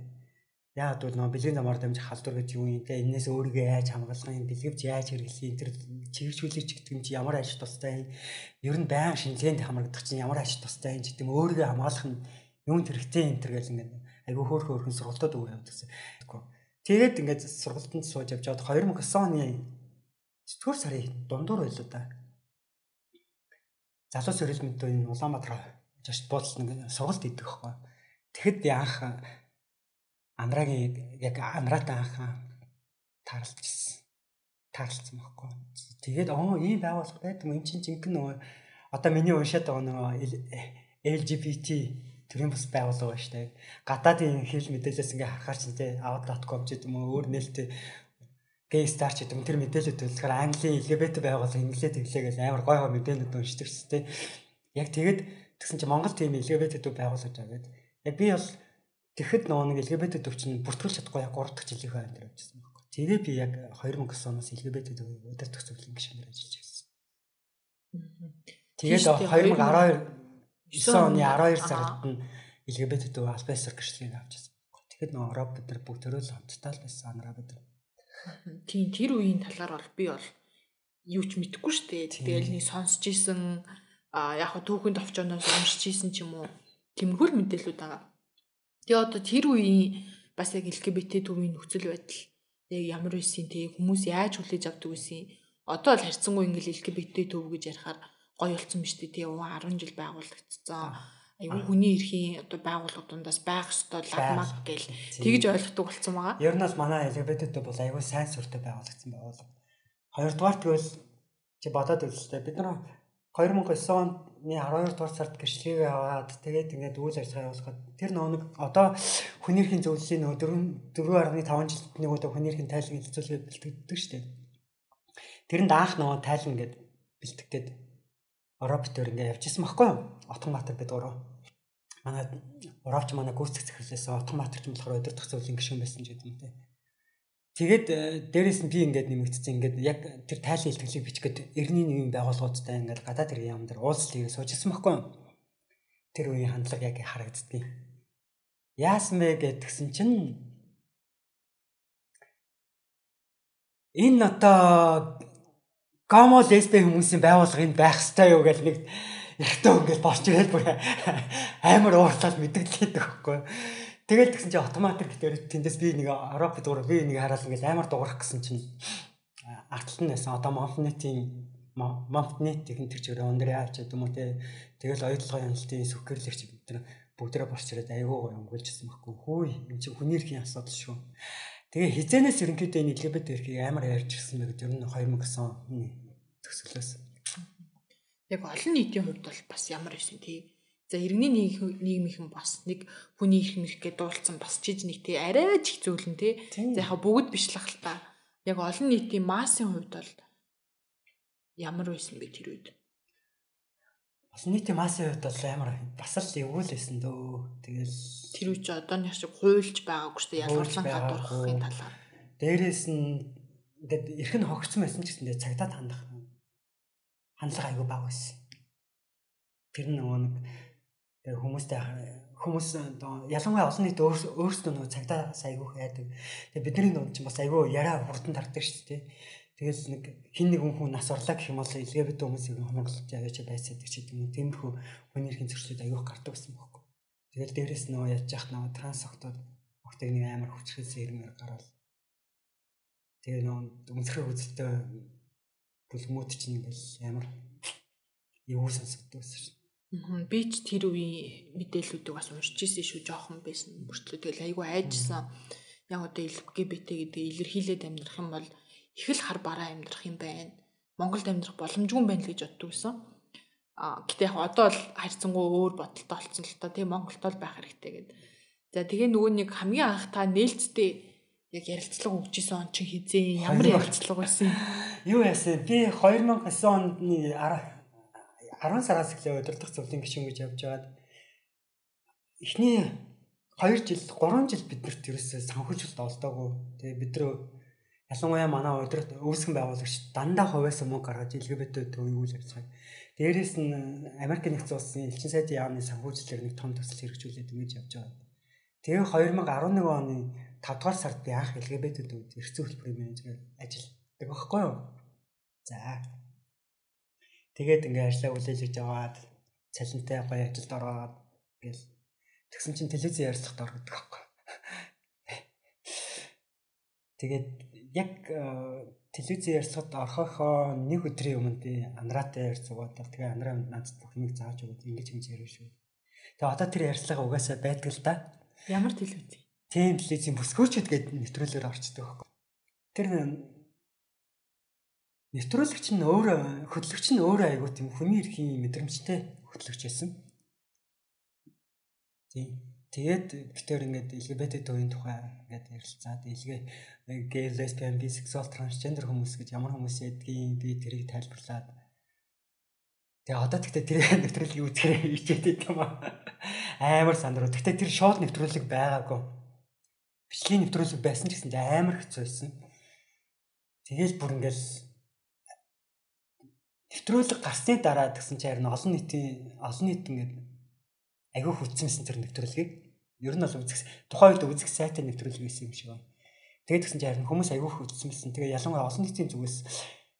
Speaker 3: Яагаад бол нөгөө бэлгийн замаар дамжих халдвар гэж юу юм те энэс өөрийгөө яаж хамгаалах юм бэлгэвч яаж хэрэглэх юм тэр чиглэлжүүлэгч гэдэг юм чи ямар ажил тустай юм ер нь баян шинжилгээнд хамрагдах чинь ямар ажил тустай юм гэдэг өөрийгөө хамгаалах нь юунд хэрэгтэй юм тэр гэл ингээд айгүй хөөх хөөхөн сургалтад өгөө явдаг гэсэн. Тэгээд ингээд сургалтанд сууж явж байгаад 2009 оны 9 сарын дундуур байлоо да. Залуу сөрөл мэдээ Улаанбаатар жашд буудлын сургалт идэх байхгүй. Тэгэхэд яах Амрагийн яг Амраатай анхаа таарлцсан. Таарлцсан байхгүй. Тэгээд оо ийм байгууллага байдаг юм чинь жинхэнэ нөгөө одоо миний уншаад байгаа нөгөө LGBT төрийн бас байгууллага ба штэ. Гадаадын хэл мэдээлэлээс ингээ харахаар чинь те out.com ч гэдэг юм уу өөр нээлттэй стар ч гэдэг юм тэр мэдээлэл төлөхөөр Английн LGBT байгууллага инглиэд хэвлээгээс амар гой гой мэдээлэлд уншдаг шүү дээ. Яг тэгэд тэгсэн чинь Монгол тийм LGBT төв байгуулж байгаа гэдэг. Яг би бол Тэгэхэд нөгөө нэг LGBT төвчин бүртгүүлж чадахгүй яг 3 дахь жилийн хойно дээр явжсан байхгүй. Тэгээ би яг 2009 оноос LGBT төвийн удирдах зөвлөлийн гишүүнээр ажиллаж байсан. Тэгээд 2012 9 оны 12 сард нь LGBT төв албасар гэрчлэгийг авч ирсэн. Тэгэхэд нөгөө Роб бид нар бүгд төрөөл хамтдаа л байсан анараа бид.
Speaker 2: Тийм тэр үеийн талаар бол би бол юу ч мэдэхгүй шүү дээ. Тэгэл нэг сонсч ийсэн а яг хөө түүхэнд овчооноос уншиж ийсэн ч юм уу. Тэмхүүл мэдээлүүд байгаа Тэгээ одоо тэр үеийн бас яг LGBT төвийн нөхцөл байдал яг ямар байсан те хүмүүс яаж хүлээж авдаг байсан одоо л харьцангуй ингээл LGBT төв гэж ярихаар гоё болсон биз дээ. Те 10 жил байгуулагдсан. Айгүй хүний эрхийн одоо байгууллагуудаас байх ёстой лагмаг гэл тэгж ойлгодог болсон байгаа.
Speaker 3: Ер нь бол манай төв бол айгүй сайн сүртэй байгуулагдсан байгууллага. Хоёрдугаар тэгвэл чи бодоод үзлээ бид нар 2009 онд 12 дугаар сард гэрчлэгийг аваад тэгээд ингээд үйл ажиллагаа явуулахад тэр нэг одоо хүний эрхийн зөвлөлийн нөгөө 4.5 жилд нэг удаа хүний эрхийн тайлбар хэлцүүлгээ бэлтгэдэг шүү дээ. Тэрэнд анх нөгөө тайлбар ингээд бэлтгэгээд Европ төр ингээд явчихсан байхгүй юу? Автоматар бид гурав. Манай Европч манай гүйцэтгэх захирлаас автоматар ч болохоор өдөртөх зөвлөлийн гишүүн байсан ч гэдэг юм те. Тэгээд э, дээрэс нь би ингээд нэмэгдсэн ингээд яг тэр тайлын илтгэлийг бичгээд эртний нэгэн байгууллагуудтай ингээд гадаад иргэн яам дээр уулзлыг суужсэн байхгүй юу? Тэр үеийн хандлага яг харагддгийг. Яасан бэ гэдгсэн чинь энэ одоо гомо лесбэ хүмүүсийн байгууллагын байх ёстой юу гэж нэг ихтэй ингээд борч ирээд бүр амар уурлаад мэдгэлээд юу? Тэгэл тэгсэн чинь автоматик дээр тэндээс би нэг Европ дуурай би нэг хараад ингээл амар дуурах гэсэн чинь арталт нь байсан. Одоо Монфнетийн Монфнет тэр чигээр өндөр гэдэг юм уу те. Тэгэл оюутлогын хяналтын сүхгэрлэгч бид нар бүгдээрээ босч ирээд айгүй гоё өнгөлжсэн байхгүй. Хөөе энэ чинь хүний эрхийн асуудал шүү. Тэгээ хизэнээс ерөнхийдөө энэ LGBT эрхийг амар ярьж ирсэн байх гэдэг нь 2009 оны төгсгөлөөс.
Speaker 2: Яг олон нийтийн хувьд бол бас ямар байсан тий. За иргэний нийгмийнхэн бас нэг хүний эрх мэрхгээ дуулцсан бас чиж нэг тий арай ч их зөөлөн тий. За яг бүгд биш л та. Яг олон нийтийн массын хувьд бол ямар байсан бэ тэр үед?
Speaker 3: Бас нийтийн массын хувьд бол амар бас л эвгүй л байсан дөө. Тэгэл
Speaker 2: тэр үед ч одооны шиг хуйлж байгаагүй шүү дээ ялгарлан гадуурхахын талаар.
Speaker 3: Дээрээс нь ингээд эрхэн хогцсон байсан ч гэсэн цагтаа хандах хандлага айгүй бага байсан. Тэр нөгөө нэг хүмүүстэй хүмүүс ялангуяа олон нийт өөрсдөө нөгөө цагтаа сайгүй хайдаг. Тэгээ бидний дунд ч бас айгүй яриа хурдан тардаг шүү дээ. Тэгэл нэг хин нэг хүн нас орлаа гэх юм бол LGBT хүмүүсийг хонголж яваач байцаадаг ч гэдэг юм. Тиймэрхүү хүний эрхийн зөрчлүүд аягүй гардаг гэсэн бохоо. Тэгэл дээрэс нөгөө яаж яах нөгөө транс охтод охтыг нэг амар хүчрхээс ирмээр гараад тэгээ нөгөө үнсрэх үзэлтэй бүлгмүүд чинь ингээл амар юу сонсогддог байсан
Speaker 2: шүү. Би ч тэр үеийн мэдээллүүдийг бас уншиж ирсэн шүү жоохон байсан мөртлөө тэгэл айгүй айжсан. Яг одоо LGBT гэдэг илэрхийлээд амьдрах юм бол их л хар бараа амьдрах юм байна. Монголд амьдрах боломжгүй байна л гэж боддог гэсэн. А гэтээ яг одоо л харьцангуй өөр бодолтой болсон л та. Тийм Монголд л байх хэрэгтэй гэдэг. За тэгээ нөгөө нэг хамгийн анх та нээлттэй яг ярилцлага өгчээсэн он чинь хизээ ямар ярилцлага байсан
Speaker 3: юу яасан? Би 2009 оны 10 сараас эхлээ удирдах зөвлөлийн гишүүн гэж явж байгаад эхний 2 жил 3 жил биднэрт ерөөсөө санхүүжилт олдоогүй тэгээ бид нар Ялангуяа манай удирд үүсгэн байгуулагч дандаа хувьяас мөнгө гаргаж LGBT төвийг үйл ажиллагааг. Дээрээс нь Америк нэгдсэн улсын элчин сайдын яамны санхүүжилтээр нэг том төсөл хэрэгжүүлээд ингэж явж байгаа. Тэгээ 2011 оны 5 дугаар сард би анх LGBT төвд эрхцэн хөтөлбөрийн менежерээр ажилладаг байхгүй юу? За. Тэгээд ингээ ажлаа хүлээлгэж аваад цалинтай гоё ажилд ороод ингээл тэгсэн чинь телевизэн ярилцлагад ордог байхгүй. Тэгээд яг э, телевизэн ярилцлагад орохоо нэг өдрийн өмнө би Андраатай ярь зугаад тэгээ Андраа надад бүх юмыг зааж өгөөд ингэж ингэж ярив шүү. Тэгээ одоо тэр ярилцлага угаасаа байдаг л да.
Speaker 2: Ямар телевиз?
Speaker 3: Тийм телевизийн бүсгүүчд гэдэг нэвтрүүлгээр орчдөг. Тэр нэвтрүүлэгч нь өөр хөтлөгч нь өөр айгуу тийм хүний эрхийн мэдрэмжтэй хөтлөгч байсан. Тийм. Тэгээд битээр ингээд LGBT төвийн тухай ингээд ярилцаад илгээ гей, лесбиан, бисексуал, трансгендер хүмүүс гэж ямар хүмүүс ядгийг би тэрийг тайлбарлаад Тэгээ одоо тэгтээ тэр нэвтрүүлгийг үзэхээр ичээд юм аа. Амар сандруу. Тэгтээ тэр шоуд нэвтрүүлэг байгаагүй. Бичлэгийн нэвтрүүлэг байсан ч гэсэн амар хэцүү байсан. Тэгээл бүр ингээл нэвтрүүлэг гарсны дараа тэгсэн чинь харин олон нийтийн олон нийт ингээд агүй хүчсэнсэн тэр нэвтрүүлгийг Ер нь бол үзэх тухайн үед үзэх сайтай нэвтрүүлэг байсан юм шиг байна. Тэгээд тэгсэн чинь харин хүмүүс аягүй их үзсэн байсан. Тэгээ ялангуяа олон нийтийн зүгээс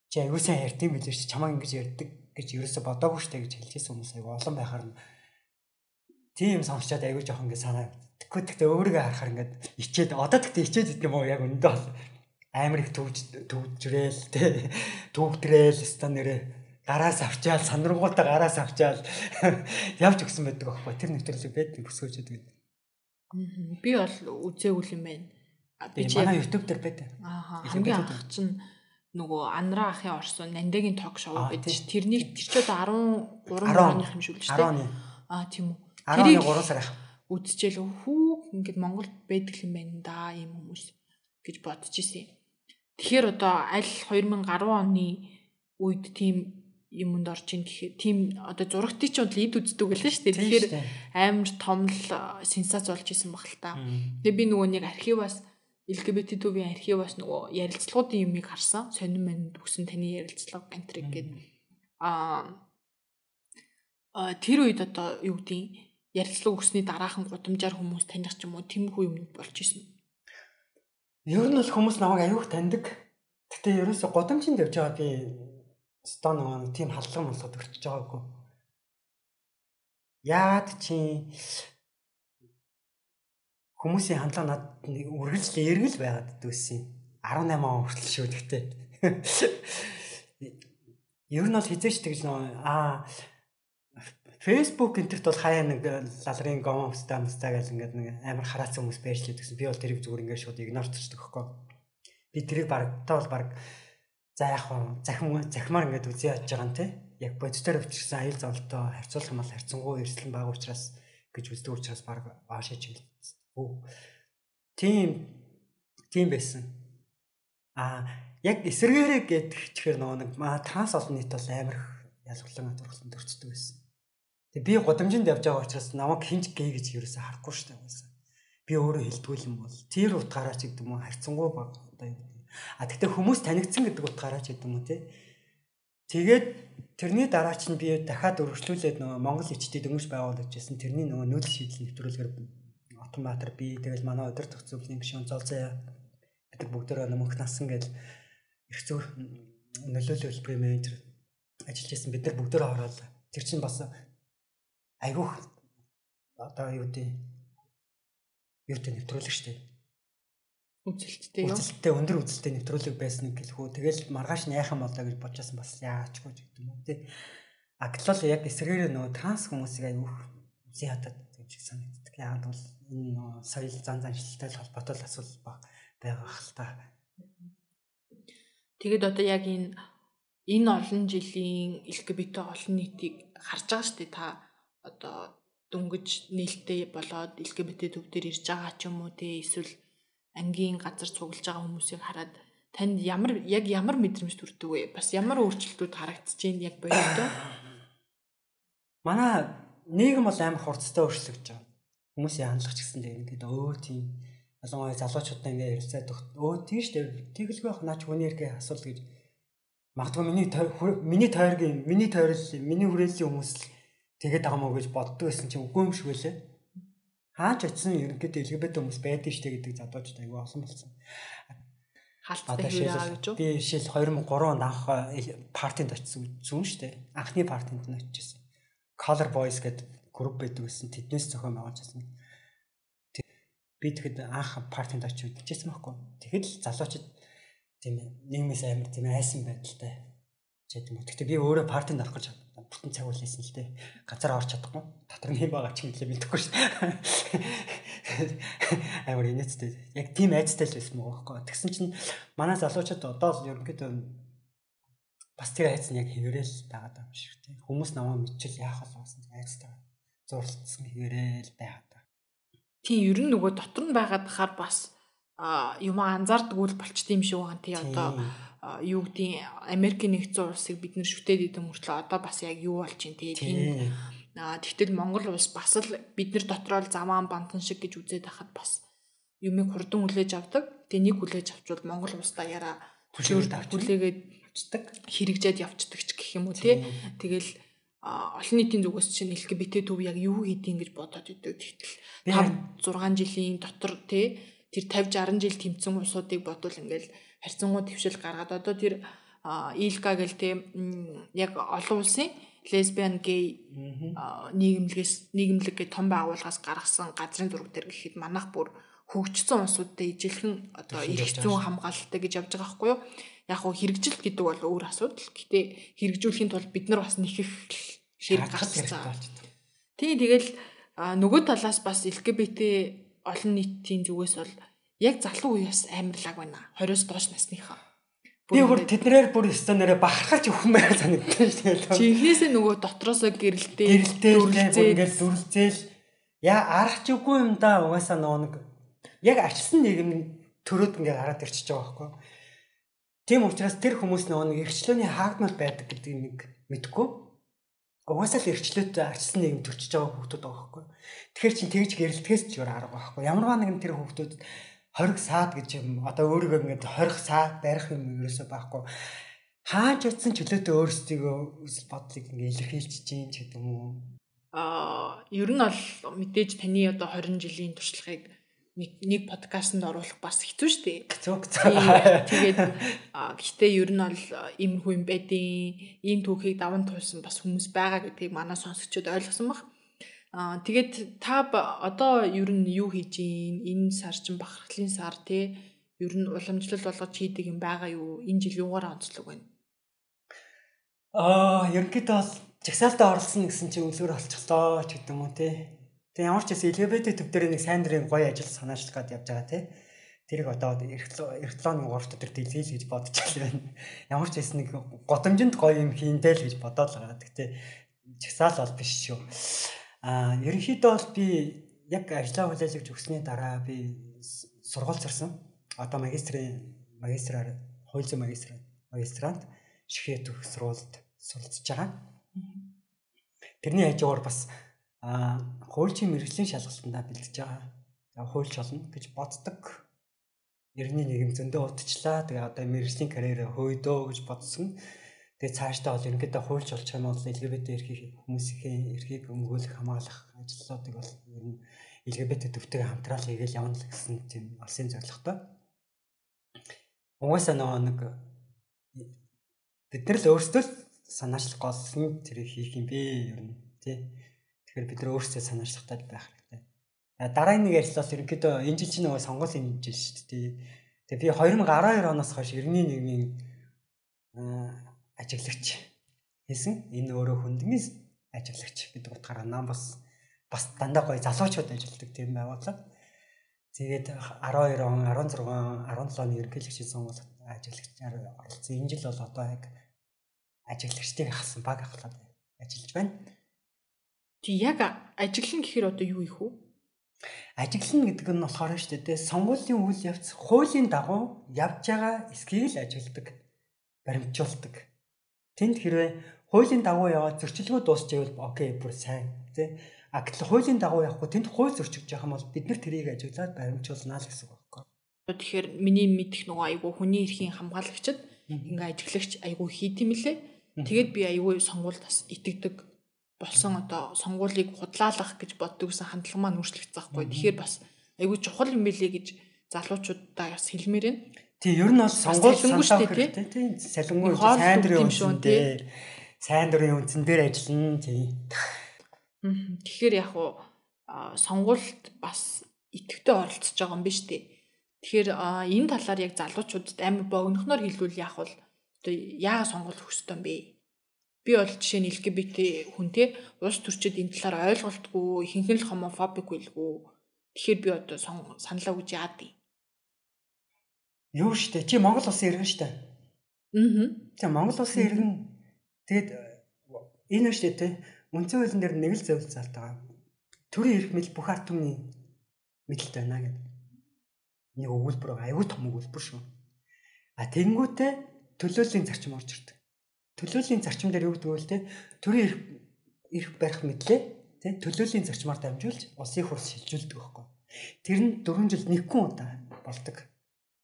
Speaker 3: чи аягүй сайн ярьдсан билээ чи чамаа ингэж ярьдаг гэж ерөөсө бодоагүй штэ гэж хэлжсэн хүмүүс аягүй олон байхаар нь тийм сонсчоод аягүй жоох ингэ санаа. Тэгэхгүй тэгтээ өөрийгөө харахаар ингээд ичээд одоо тэгтээ ичээд гэдэг юм уу яг өндөө бол амар их төвж төвжрээл тэ төвгдрээл ста нэрээ гараас авчаал сандрангуудаа гараас авчаал явж өгсөн байдаг аахгүй тэр нэвтрүүлэг байдаг бүсгөөчд гэдэг
Speaker 2: Би бол үзээгүй юм байна.
Speaker 3: Би манай YouTube дээр байдаг.
Speaker 2: Аа хамгийн анх чинь нөгөө Анра ахын орсон Нандагийн ток шоу гэдэг чинь тэрний тэр ч одоо 13 оных юм шиг л шүү дээ. Аа тийм үү.
Speaker 3: Тэрийг 3 сар ах.
Speaker 2: Үдчихэл хүү ингээд Монголд байдаг юм байна да ийм хүмүүс гэж бодож исэн. Тэгэхээр одоо аль 2010 оны үед тийм юмд орж ийн гэхээр тийм одоо зурагтыг ч бол эд үздэг байлаа шүү дээ. Тэгэхээр амар том л сенсац болж исэн баг л та. Тэгээ би нөгөө нэг архиваас LGBT төвийн архиваас нөгөө ярилцлагуудын юмыг харсан. Сонин манд бүсэн таны ярилцлага гантрик гэдэг. Аа тэр үед одоо юу гэдгийг ярилцлага өгсөний дараахан гудамжаар хүмүүс таних ч юм уу тэмхүү юмнууд болж исэн.
Speaker 3: Ер нь бол хүмүүс намайг аюух таньдаг. Гэтэ ерөөсө гудамжинд явж байгаа би Стоо нөгөө тийм халдлага молгод өрчөж байгаагүй. Яад чи хүмүүсийн хандлага над нэг үргэлж эргэл байгаад дүүсэн. 18 он хүртэл шүү гэхдээ. Ер нь бол хизээч тэгж нөө аа Facebook энтерт бол хаяа нэг лалрын гом амстаа амстаа гэл ингээд нэг амар хараацсан хүмүүс байж л гэсэн. Би бол тэрийг зүгээр ингээд шууд игнор төвчдөг хөхгүй. Би тэрийг баг та бол баг за яг хөө захим захимаар ингээд үзье яаж байгаа юм те. Яг бодитоор өвчсөн аюул зовлтоо харьцуулах юм бол харьцангуй эрсдэл бага учраас гэж үздэг учраас баг аашаач юм. Тийм тийм байсан. А яг эсэргээрээ гэдэг чихэр нөгөө нэг транс олон нийт бол амар ялгарлан дурхлан төрчдөг байсан. Тэг би годамжинд явж байгаа учраас намайг хинч гээ гэж ерөөсө харахгүй шүү дээ. Би өөрөө хэлдгүүл юм бол тэр утгаараа ч гэдэг юм уу харьцангуй баг одоо юу. А тэгтээ хүмүүс танигдсан гэдэг утгаараа ч гэдэг юм уу те. Тэгээд тэрний дараа чинь би дахиад өргөжлүүлээд нөгөө Монгол ичдий дөнгөж байгуулж байсан тэрний нөгөө нүүдэл шийдэл нэвтрүүлгээр Отонбаатар би тэгэл манай өдөр төх зөвлөлийн гишүүн Золзаа бид бүгдөө нөмөх насан гэл их зөв нөлөөлөл хэлбэрийн менежер ажиллаж байсан бид нар бүгдөө ороод тэр чинь бас айгүйх одоо юу гэдэг юу гэдэг нэвтрүүлэг шүү дээ.
Speaker 2: Үзэлттэй юу?
Speaker 3: Үзэлттэй өндөр үзэлттэй нэвтрүүлэг байсан гэлхүү. Тэгэл маргааш яахан болоо гэж бодчихсан бас яачгүй ч гэдэг юм тий. А гэтэл яг эсрэгээр нөгөө транс хүмүүсийг айгүйх үзий хатад гэж санагддаг. Яг бол энэ соёл зан заншилтай холбоотой асуудал байгаа хэл та.
Speaker 2: Тэгэд одоо яг энэ энэ олон жилийн LGBT олон нийтийг харж байгаа шүү дээ та одоо дөнгөж нээлттэй болоод LGBT төвдөр ирж байгаа ч юм уу те эсвэл ангийн газар цуглаж байгаа хүмүүсийг хараад танд ямар яг ямар мэдрэмж төрдөг вэ? Бас ямар өөрчлөлтүүд харагдаж байна яг боёдоо?
Speaker 3: Манай нийгэм бол амар хурцтай өөрчлөгдөж байгаа. Хүмүүсийн хандлага ч гэсэн тийм ингээд өө тийм ялангуяа залуучуудаа ингээд ярилцаад өө тийм шүү дээ. Тэгэлгүй байх наач хүний эрхээ асуул гэж магадгүй миний миний тойргийн миний тойрол миний хүрээллийн хүмүүс л тэгээд байгаа мó гэж боддог байсан чинь үгүй юм шиг байлаа. Хаач очисон ерөнхийдөө LGBT хүмүүс байдаг штэ гэдэг задуучд айгүй олон болсон.
Speaker 2: Хаалттай хийрээ гэж үү?
Speaker 3: Би жишээл 2003 онд анх партинд очисон зүүн штэ. Анхны партинд нь очижсэн. Color Boys гэдэг групп байдаг гэсэн тэднээс зохион байгуулж байсан. Би тэгэхэд анх партинд очиж үзчихсэн байхгүй. Тэгэхэд залуучууд тийм нийгмээс амар тийм айсан байдалтай. Жид юм. Гэхдээ би өөрөө партинд орох гэж бүтэн цаг үлээсэн л дээ. Газар орч чадахгүй. Дотор нь байгаа ч юм лээ мэдэхгүй шүү. Амар инээдтэй. Яг тийм айцтай л байсан мөн байхгүй. Тэгсэн чинь манай залуучууд одоо л ерөнхийдөө бас тэр айц нь яг хэврээл байгаад байгаа юм шиг тийм. Хүмүүс намайг мэдчихэл яах вэ гэсэн айцтай. Зурлцсан хэврээл байгаад байгаа.
Speaker 2: Тийм ер нь нөгөө дотор нь байгаад хахаар бас юм анзаардаг үл болчт юм шиг байгаа. Тий одоо юу гэдгийг Америкийн нэгдсэн улсыг бид нэр шүтээд идэм мөртлөө одоо бас яг юу болж чинь тий тийм тэгтэл Монгол улс бас л бид нар дотроо л замаан бантан шиг гэж үзээд байхад бас юмыг хурдан хүлээж авдаг. Тэгээ нэг хүлээж авчвал Монгол улсдаа яра хүлээгээд авчдаг хэрэгжээд явцдаг ч гэх юм уу тий тэгэл олон нийтийн зүгээс чинь LGBT төв яг юу хийдин гэж бодоод идэв. Тэгтэл 5 6 жилийн дотор тий тэр 50 60 жил тэмцэн улсуудыг бодвол ингээл харьцангуй твшил гаргаад одоо тэр Илга гэл те яг олон улсын лесбиан гей нийгэмлэгээс нийгэмлэг гэх том байгууллагаас гаргасан газрын зураг дээр гэхэд манайх бүр хөгжсөн улсуудад ижилхэн одоо эрх зүйн хамгаалалттай гэж явж байгаа байхгүй юу? Яг хөө хэрэгжилт гэдэг бол өөр асуудал. Гэтэ хэрэгжүүлэхийн тулд бид нар бас нэхэх хэрэг гаргацсан. Тий тэгэл нөгөө талаас бас LGBT олон нийтийн зүгээс бол яг залуу үеэс амар лаг байна. 20-оос доош насныхаа.
Speaker 3: Би бүр тэднэрээр бүр стандараа бахархаж өгөх маяг санагдсан шүү дээ.
Speaker 2: Чи эхнээсээ нөгөө дотроосоо гэрэлтэй
Speaker 3: гэрэлтэй ингээл зүрлцээл яа аргач үгүй юм да угаасаа нөгөө нэг яг арчсан нийгэм төрөөд ингээ гараад ирчихэж байгаа байхгүй. Тийм учраас тэр хүмүүс нөгөө нэг эрхчлөөний хаагдмал байдаг гэдгийг нэг мэдгүй. Угаасаа л эрхчлөөтэй арчсан нийгэм төрчихөж байгаа хүмүүс байгаа байхгүй. Тэгэхээр чин тэгж гэрэлтгээс ч өөр арга байхгүй. Ямарваа нэгэн тэр хүмүүс хориг саад гэж юм одоо өөрийгөө ингээд хорих саад барих юм ерөөсөө байхгүй хааж утсан чөлөөтэй өөрсдийгөө үсэл бодлыг ингээд илэрхийлж чинь ч гэдэг юм уу
Speaker 2: аа ер нь бол мэдээж таны одоо 20 жилийн туршлагыг нэг нэг подкастт оруулах бас хэцүү шүү дээ.
Speaker 3: Хэцүү.
Speaker 2: Тэгээд гэхдээ ер нь бол ийм хүн байдیں۔ Ийм түүхийг даван туулсан бас хүмүүс байгаа гэдгийг манай сонсогчид ойлгосон баг. Аа тэгээд та одоо ер нь юу хийж ийн? Энэ сар чинь бахархлын сар тий. Ер нь уламжлал болгож хийдэг юм байгаа юу? Энэ жил юугаараа онцлог байна?
Speaker 3: Аа, ерөнхийдөө бол жагсаалтаа оролцсон гэсэн чинь үлгэр олчихлоо ч гэдэг юм уу тий. Тэгээ ямар ч гэсэн LGBT төв дээр нэг сайн дурын гоё ажил санаачлах гээд явж байгаа тий. Тэрийг одоо эрхлооны 3 дотор дэлгэл гэж бодож байна. Ямар ч гэсэн нэг годомжинд гоё юм хийндэл гэж бодоод байгаа. Гэхдээ жагсаал бол биш шүү. Аа, ерөнхийдөө бол би яг ажлаа хүлээлгэж өгсөний дараа би сургууль зорсон. Одоо магистрийн магистраар хууль зүйн магистр магистрант шигээ төгс сургуульд суралцж байгаа. Тэрний хажуугаар бас хуульчийн мэрэгжлийн шалгалтандаа бэлдэж байгаа. За хуульч болно гэж боддог. Иргэний нийгэм зөндөө удчлаа. Тэгээ одоо мэрэгжлийн карьераа хөөдөө гэж бодсон. Тэгээ цаашдаа бол ерөнхийдөө хуульч болж байгаа нь бол LGBT эрхийг хүмүүсийн эрхийг өмгөөлөх хамгаалах ажлуудыг бол ер нь LGBT төвтэйгээ хамтраал хийгээл явна л гэсэн тийм алсын зорилготой. Угаасаа нөгөө нэг бид нар л өөрсдөө санаачлах голсон тэрийг хийх юм бэ ер нь тий. Тэгэхээр бид нар өөрсдөө санаачлахтай байх хэрэгтэй. Дараагийн нэг ярилцлаас ерөнхийдөө энэ жил чинь нөгөө сонгуулийн жил шүү дээ. Тэгээ би 2012 оноос хойш 91-ийн ажиглагч хийсэн. Энэ өөрөө хүндний ажиглагч гэдэг утгаараа нам бас бас дандаа гоё залуучууд ажилладаг тийм байгууллага. Тэгээд 12 он, 16, 17 оны ерөнхийлөгчийн сонгуульд ажиглагчаар оролцсон. Энэ жил бол одоо яг ажиглагчдыг хасан баг ахлаад ажиллаж байна.
Speaker 2: Чи яг ажиглан гэхээр одоо юу их вэ?
Speaker 3: Ажиглан гэдэг нь болохоор шүү дээ сонгуулийн үйл явц хуулийн дагуу явж байгаа эсхийг л ажигладаг, баримтжуулдаг. Тэнд хэрвээ хуулийн дагуу яваад зөрчилгөө дуусчихвэл окей бүр сайн тий. А гэтэл хуулийн дагуу явахгүй тэнд хууль зөрчиж байгаа юм бол бид нар тэрийг ажиглаад баримтжуулнаа л гэсэн үг байхгүй.
Speaker 2: Тэгэхээр миний мэдих нөгөө айгу хүний эрхийн хамгаалагчид ингээ ажиглагч айгу хийд юм лээ. Тэгээд би аюу сонгуульд бас итгэдэг болсон одоо сонгуулийг худлаалах гэж боддог гэсэн хандлага маань өөрчлөгдсөн байхгүй. Тэгэхээр бас аюу чухал юм билээ гэж залуучуудаа бас хэлмээр байна.
Speaker 3: Тий, ер нь бол сонгуул саналаа хэрэгтэй тий. Салингуй сайн дурын үнсэн тий. Сайн дурын үнсэн дээр ажиллана тий.
Speaker 2: Тэгэхээр яг уу сонгуульд бас идэвхтэй оролцож байгаа юм биш үү? Тэгэхээр энэ талаар яг залуучуудад амар богинохноор хэлвэл яг бол одоо өгөх ёстой юм бэ? Би бол жишээ нь LGBT хүн те улс төрчид энэ талаар ойлголтгүй, ихэнх нь л хомофобик байлгүй. Тэгэхээр би одоо саналаа өгж яад юм.
Speaker 3: Юу штэ чи Монгол улсын иргэн штэ.
Speaker 2: Аа.
Speaker 3: За Монгол улсын иргэн тэгэд энэ штэ те үндсэн хуулийн дээр нэг л зөвлөл залт байгаа. Төрийн эрх мэдэл бүх ард түмний мэдэлт байна гэдэг. Нэг өгүүлбэр аюул том өгүүлбэр шүү. А тэнгүүтээ төлөөллийн зарчим орж ирдэг. Төлөөллийн зарчим дээр юу гэдэг вэ те? Төрийн эрх эрх барих мэдлээ те төлөөллийн зарчмаар дамжуулж улсын хурс шилжүүлдэг байхгүй. Тэр нь 4 жил нэггүй удаа болдог.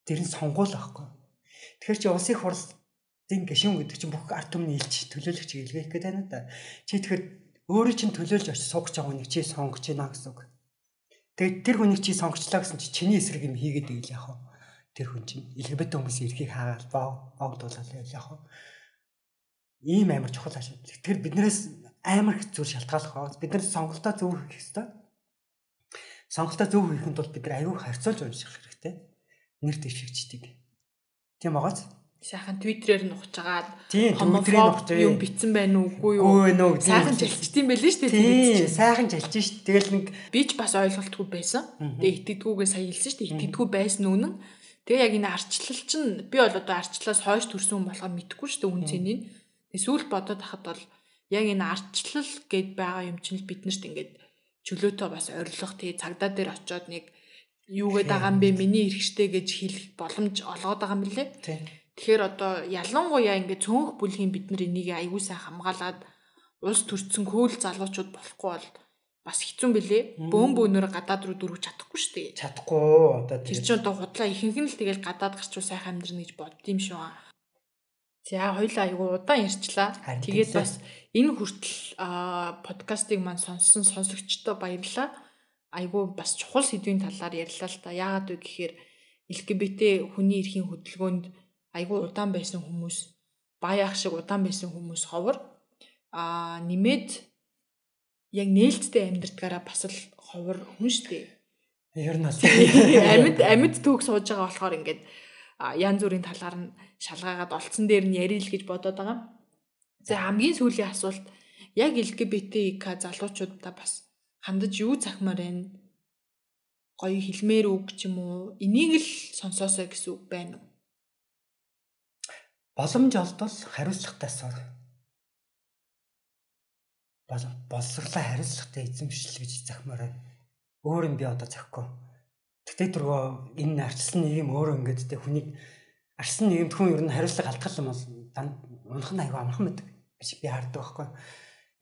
Speaker 3: Тэр нь сонгуул байхгүй. Тэгэхээр чи улсын хурс зин гişүн гэдэг чинь бүх ард түмний илч төлөөлөгч илгээх гэдэг байна да. Чи тэгэхээр өөрөө чинь төлөөлж очиж суугч байгаа нэг чи сонгож байна гэсэн үг. Тэгээд тэр хүнийг чи сонгочлаа гэсэн чи чиний эсрэг юм хийгээд байл яах вэ? тэр хүн чинь LGBT хүмүүсийн эрхийг хаагаад боогдуулаад яг хаа ийм амар чухал ашиг. Тэгэхээр биднээс амар их зүйл шалтгаалах аа. Бид нар сонголтоо зөв хийх хэрэгтэй. Сонголтоо зөв хийхэд бол бид нар аюу харьцуулж унших хэрэгтэй. Нэр дэвшигчдийг. Тийм байгааз.
Speaker 2: Сайхан твиттерээр нухаж агаад
Speaker 3: Твиттерээр нухаж
Speaker 2: юм битсэн байна уугүй юу? Сайхан жалчдсан байл нь шүү дээ.
Speaker 3: Тийм, сайхан жалж шít. Тэгэл нэг
Speaker 2: би ч бас ойлголтгүй байсан. Тэгээ итгэдэггүйгээ сая хэлсэн шүү дээ. Итгэдэггүй байсан үнэн. Тэгээ яг энэ арчлал чинь би бол одоо арчлалаас хойш төрсөн хүн болохоор мэдэхгүй шүү дээ үнцнийг. Эсвэл бодоод хахад бол яг энэ арчлал гэд байгаа юм чинь биднэрт ингээд чөлөөтэй бас орилох тий цагдаа дээр очиод нэг юу гээд байгаа юм бэ миний эрхштэй гэж хэлэх боломж олгоод байгаа юм билэ. Тэгэхээр одоо ялангуяа ингээд цөөнх бүлгийн бид нар энийг аягүй сайн хамгаалаад улс төрцсөн хөөл залуучууд болохгүй бол бас хэцүү бэлээ. Бөөн бөөнөр гадаад руу дөрвөж чадахгүй шүү дээ.
Speaker 3: Чадахгүй одоо
Speaker 2: тэр чинь одоо худлаа ихэнх нь л тэгэл гадаад гарчвал сайхан амьдрна гэж бодд юм шүү. За хоёлаа айгу удаан ярьчлаа. Тэгээд бас энэ хүртэл подкастыг маань сонссон сонсогчдод баярлалаа. Айгу бас чухал сэдвийн талаар ярьлаа л та. Яагаад вэ гэхээр LGBT хүний эрхийн хөдөлгөөнд айгу удаан байсан хүмүүс, баяах шиг удаан байсан хүмүүс ховор. Аа нэмээд яг нээлттэй амьдрдгаараа бас л ховор хүн штэ.
Speaker 3: Ер нь
Speaker 2: Амьд амьд түүх сууж байгаа болохоор ингээд янз бүрийн талаар нь шалгаагаад олцсон дээр нь ярил гэж бодоод байгаа. За хамгийн сүүлийн асуулт яг LGBTQ залуучуудаа бас хандаж юу захимаар байна? Гоё хэлмээр үг ч юм уу? Энийг л сонсоосоо гэсэн үг байна уу?
Speaker 3: боломж олдвол хариуцлагатай суур. Бол боловсрлоо хариуцлагатай эзэмшил гэж захимаар байна. Өөр юм би одоо захгүй. Тэгтээ түргөө энэ арчилсан нийгэм өөрөө ингээд тэ хүнийг арчилсан нийгэмд хүн ер нь хариуцлага алдах юм бол унах нь аюу амархан байдаг гэж би харддаг байхгүй.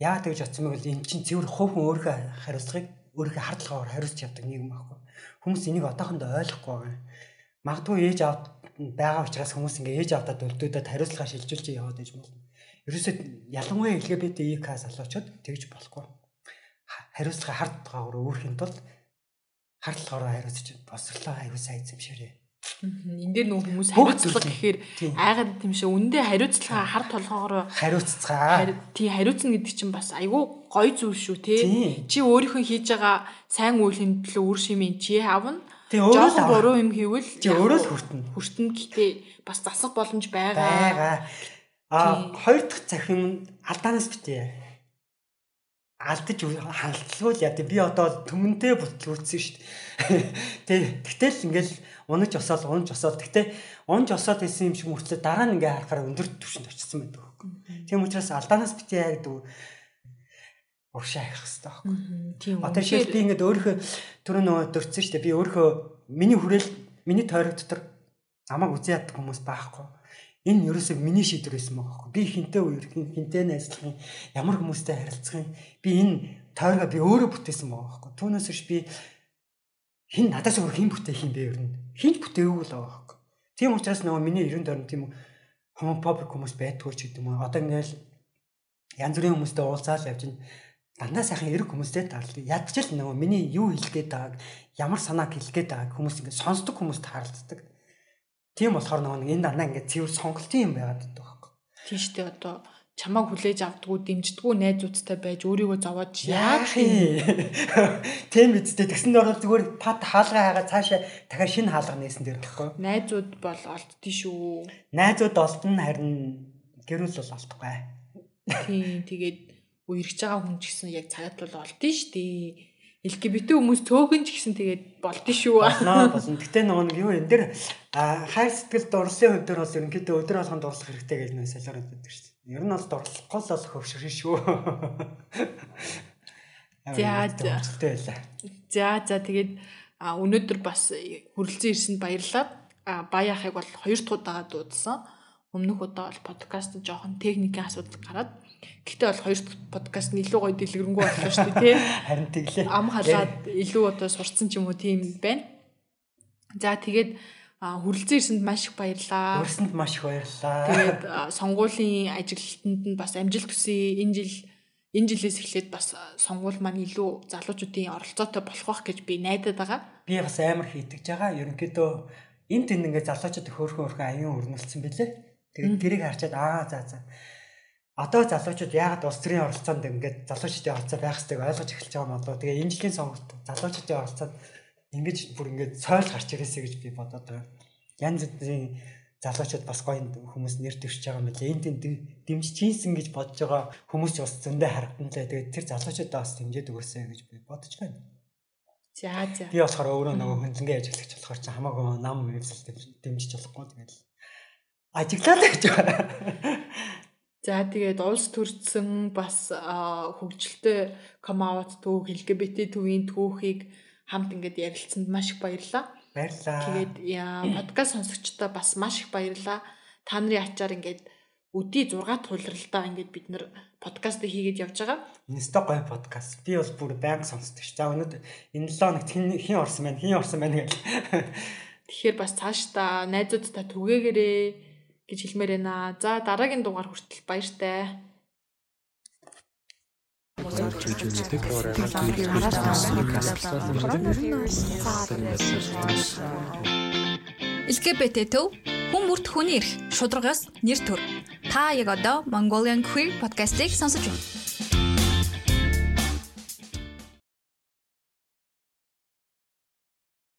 Speaker 3: Яагаад тэгж бодсон бэ гэвэл эн чинь цэвэр хувь өөрийнхөө хариуцлагыг өөрийнхөө хардлагаар хариуцж явдаг нийгэм байхгүй. Хүмүүс энийг одоохондоо ойлгохгүй байгаа. Магадгүй ээж аав байгаа учраас хүмүүс ингээ ээж аавдад өлдөөдөд хариуцлага шилжүүлж яваад иж болно. Ерөөсөд ялангуяа LGBT залуучууд тэгж болохгүй. Хариуцлага хард гаагаар өөрхийн тулд хардлагаараа хариуцж босрлоо аюу сайн эзэмшээрээ.
Speaker 2: Энд дээр нөх хүмүүс хариуцлага гэхээр айгаад тийм шүү. Үндэ хариуцлага хар толгоогоор
Speaker 3: хариуццгаа.
Speaker 2: Тий хариуцна гэдэг чинь бас айгүй гоё зүйл шүү те. Чи өөрийнхөө хийж байгаа сайн үйл төлөө үр шимийн чи авна.
Speaker 3: Тэгээ өөрөө
Speaker 2: л буруу юм хийвэл
Speaker 3: чи өөрөө л хүртэнэ.
Speaker 2: Хүртэнэ гэхдээ бас засах боломж байгаа.
Speaker 3: Байгаа. А хоёр дахь захим нь алдаанаас битээ алдаж хандлаггүй л яа. Би одоо төмөнтэй бүтлгүүцсэн шүү дээ. Тэг. Тэгтэл ингээл унаж осоод унаж осоод тэгтээ унаж осоод исэн юм шиг мөртлөө дараа нь ингээ харахаар өндөр түвшинд очсон байдаг хөөхгүй. Тийм учраас алдаанаас битээ гэдэг уршаа хайх хэрэгтэй байхгүй. Тийм. Одоо шил би ингээд өөрийнхөө түрүү нөгөө дурдсан шүү дээ. Би өөрийнхөө миний хүрээл миний тойрог дотор намайг яддаг хүмүүс байхгүй Энэ ерөөсөө миний шийдвэр байсан байгаа байхгүй. Би хинтээ үерх хинтээ найзлах ямар хүмүүстэй харилцах юм. Би энэ тойргоо би өөрөө бүтээсэн байгаа байхгүй. Түүнээс биш би хин надаас өөр хин бүтээх юм бэ ер нь. Хинт бүтээгүй л байгаа байхгүй. Тийм учраас нөгөө миний ерөн дөрн тийм хомофобик хүмүүс байдгүй ч гэдэг юм уу. Одоо ингээл янз бүрийн хүмүүстэй уулзаал явж ин дандаа сайхан эрг хүмүүстэй таарлаа. Ядч л нөгөө миний юу хэлгээд байгааг, ямар санааг хэлгээд байгааг хүмүүс ингээд сонсдог хүмүүст таарлцдаг. Тийм болохоор нөгөө энэ дандаа ингээд цэвэр сонголтын юм байгаад байдаг байхгүй.
Speaker 2: Тийм шүү дээ одоо чамааг хүлээж авдггүй дэмждэггүй найзуудтай байж өөрийгөө зовоод яах юм.
Speaker 3: Тийм үсттэй тэгсэн дөрөв зүгээр пад хаалгаа хагаа цаашаа дахиад шинэ хаалга нээсэн дээр гэхгүй.
Speaker 2: Найзууд бол олддtii шүү.
Speaker 3: Найзууд олдно харин гэрүүл бол олдохгүй.
Speaker 2: Тийм тэгээд үерч байгаа хүн ч гэсэн яг цагт бол олдно шүү дээ. LGBT хүмүүс цөөхөн ч гэсэн тэгээд болдсон шүү.
Speaker 3: Болно болно. Гэтэ нөгөө нэг юу энэ дэр хайр сэтгэл дурлалын хувьд дээр бол ерөнхийдөө өдөр болгон дурлах хэрэгтэй гэж нэг солиороод байдаг шүү. Ер нь бол дурлахгүй л хөвшөрн шүү.
Speaker 2: За за. За за тэгээд өнөөдөр бас хүрэлцэн ирсэнд баярлалаа. Баяахыг бол хоёр дахь удаага дуудсан. Өмнөх удаа бол подкаст жоохон техникийн асуудал гараад Гэхдээ бол хоёр подкаст нь илүү гоё дэлгэрэнгүй боллоо шүү дээ тий.
Speaker 3: Харин тэглээ.
Speaker 2: Ам халаад илүү одоо сурцсан ч юм уу тийм байна. За тэгээд хүрэлцэн ирсэнд маш их баярлаа.
Speaker 3: Хүрсэнд маш их баярлаа.
Speaker 2: Тэгээд сонгуулийн ажилтнанд нь бас амжилт хүсье. Энэ жил энэ жилээс эхлээд бас сонгуул маань илүү залуучуудын оролцоотой болох байх гэж би найдаад байгаа.
Speaker 3: Би бас амар хийдэж байгаа. Ерөнхийдөө энэ тэнд ингээд залуучууд хөөрхөн хөөрхөн аюун өрнөлдсөн бэлээ. Тэгээд тэрийг харчаад аа за за одоо залуучууд яагаад улс төрийн оролцоонд ингээд залуучуудын оролцоо байх ёстойг ойлгож эхэлж байгаа юм болоо. Тэгээ энэ жилийн сонголт залуучуудын оролцоод ингэж бүр ингээд сойл гарч ирээсэй гэж би бодоод байгаа. Янз бүрийн залуучууд бас гоё хүмүүс нэр дэвшиж байгаа юм билээ. Энд дэмжиж чинсэн гэж бодож байгаа хүмүүс бас зөндөө харагдан лээ. Тэгээд тэр залуучуудаа бас дэмжиж өгөөсэй гэж би бодож байна.
Speaker 2: За за.
Speaker 3: Би болохоор өөрөө нөгөө хөндлөнгөө ажиглагч болохоор чи хамаагүй нам вебсайт дэмжиж болохгүй тэгээд ажиглаад гэж байна.
Speaker 2: За тэгээд улс төрсөн бас хөгжилтэй комаут түүх LGBT төвийн түүхийг хамт ингээд ярилцсанд маш их баярлалаа.
Speaker 3: Баярлалаа.
Speaker 2: Тэгээд подкаст сонсогчдоо бас маш их баярлалаа. Та нарын ачаар ингээд өдий 6 тулралтаа ингээд бид нэр подкаст хийгээд явж байгаа.
Speaker 3: Инста гоё подкаст. Би бол бүр байнга сонсдог ш. За өнөөдөр энэ 7 хоногт хин орсон байна, хин орсон байна гэл.
Speaker 2: Тэгэхээр бас цааш та найзуудтай түгээгээрээ гэж хэлмээр байна. За дараагийн дугаар хүртэл баяртай.
Speaker 1: LGBT төв хүн бүрт хүний эрх шударгаас нэр төр. Та яг одоо Mongolian Queer podcast-ийг сонсож байна.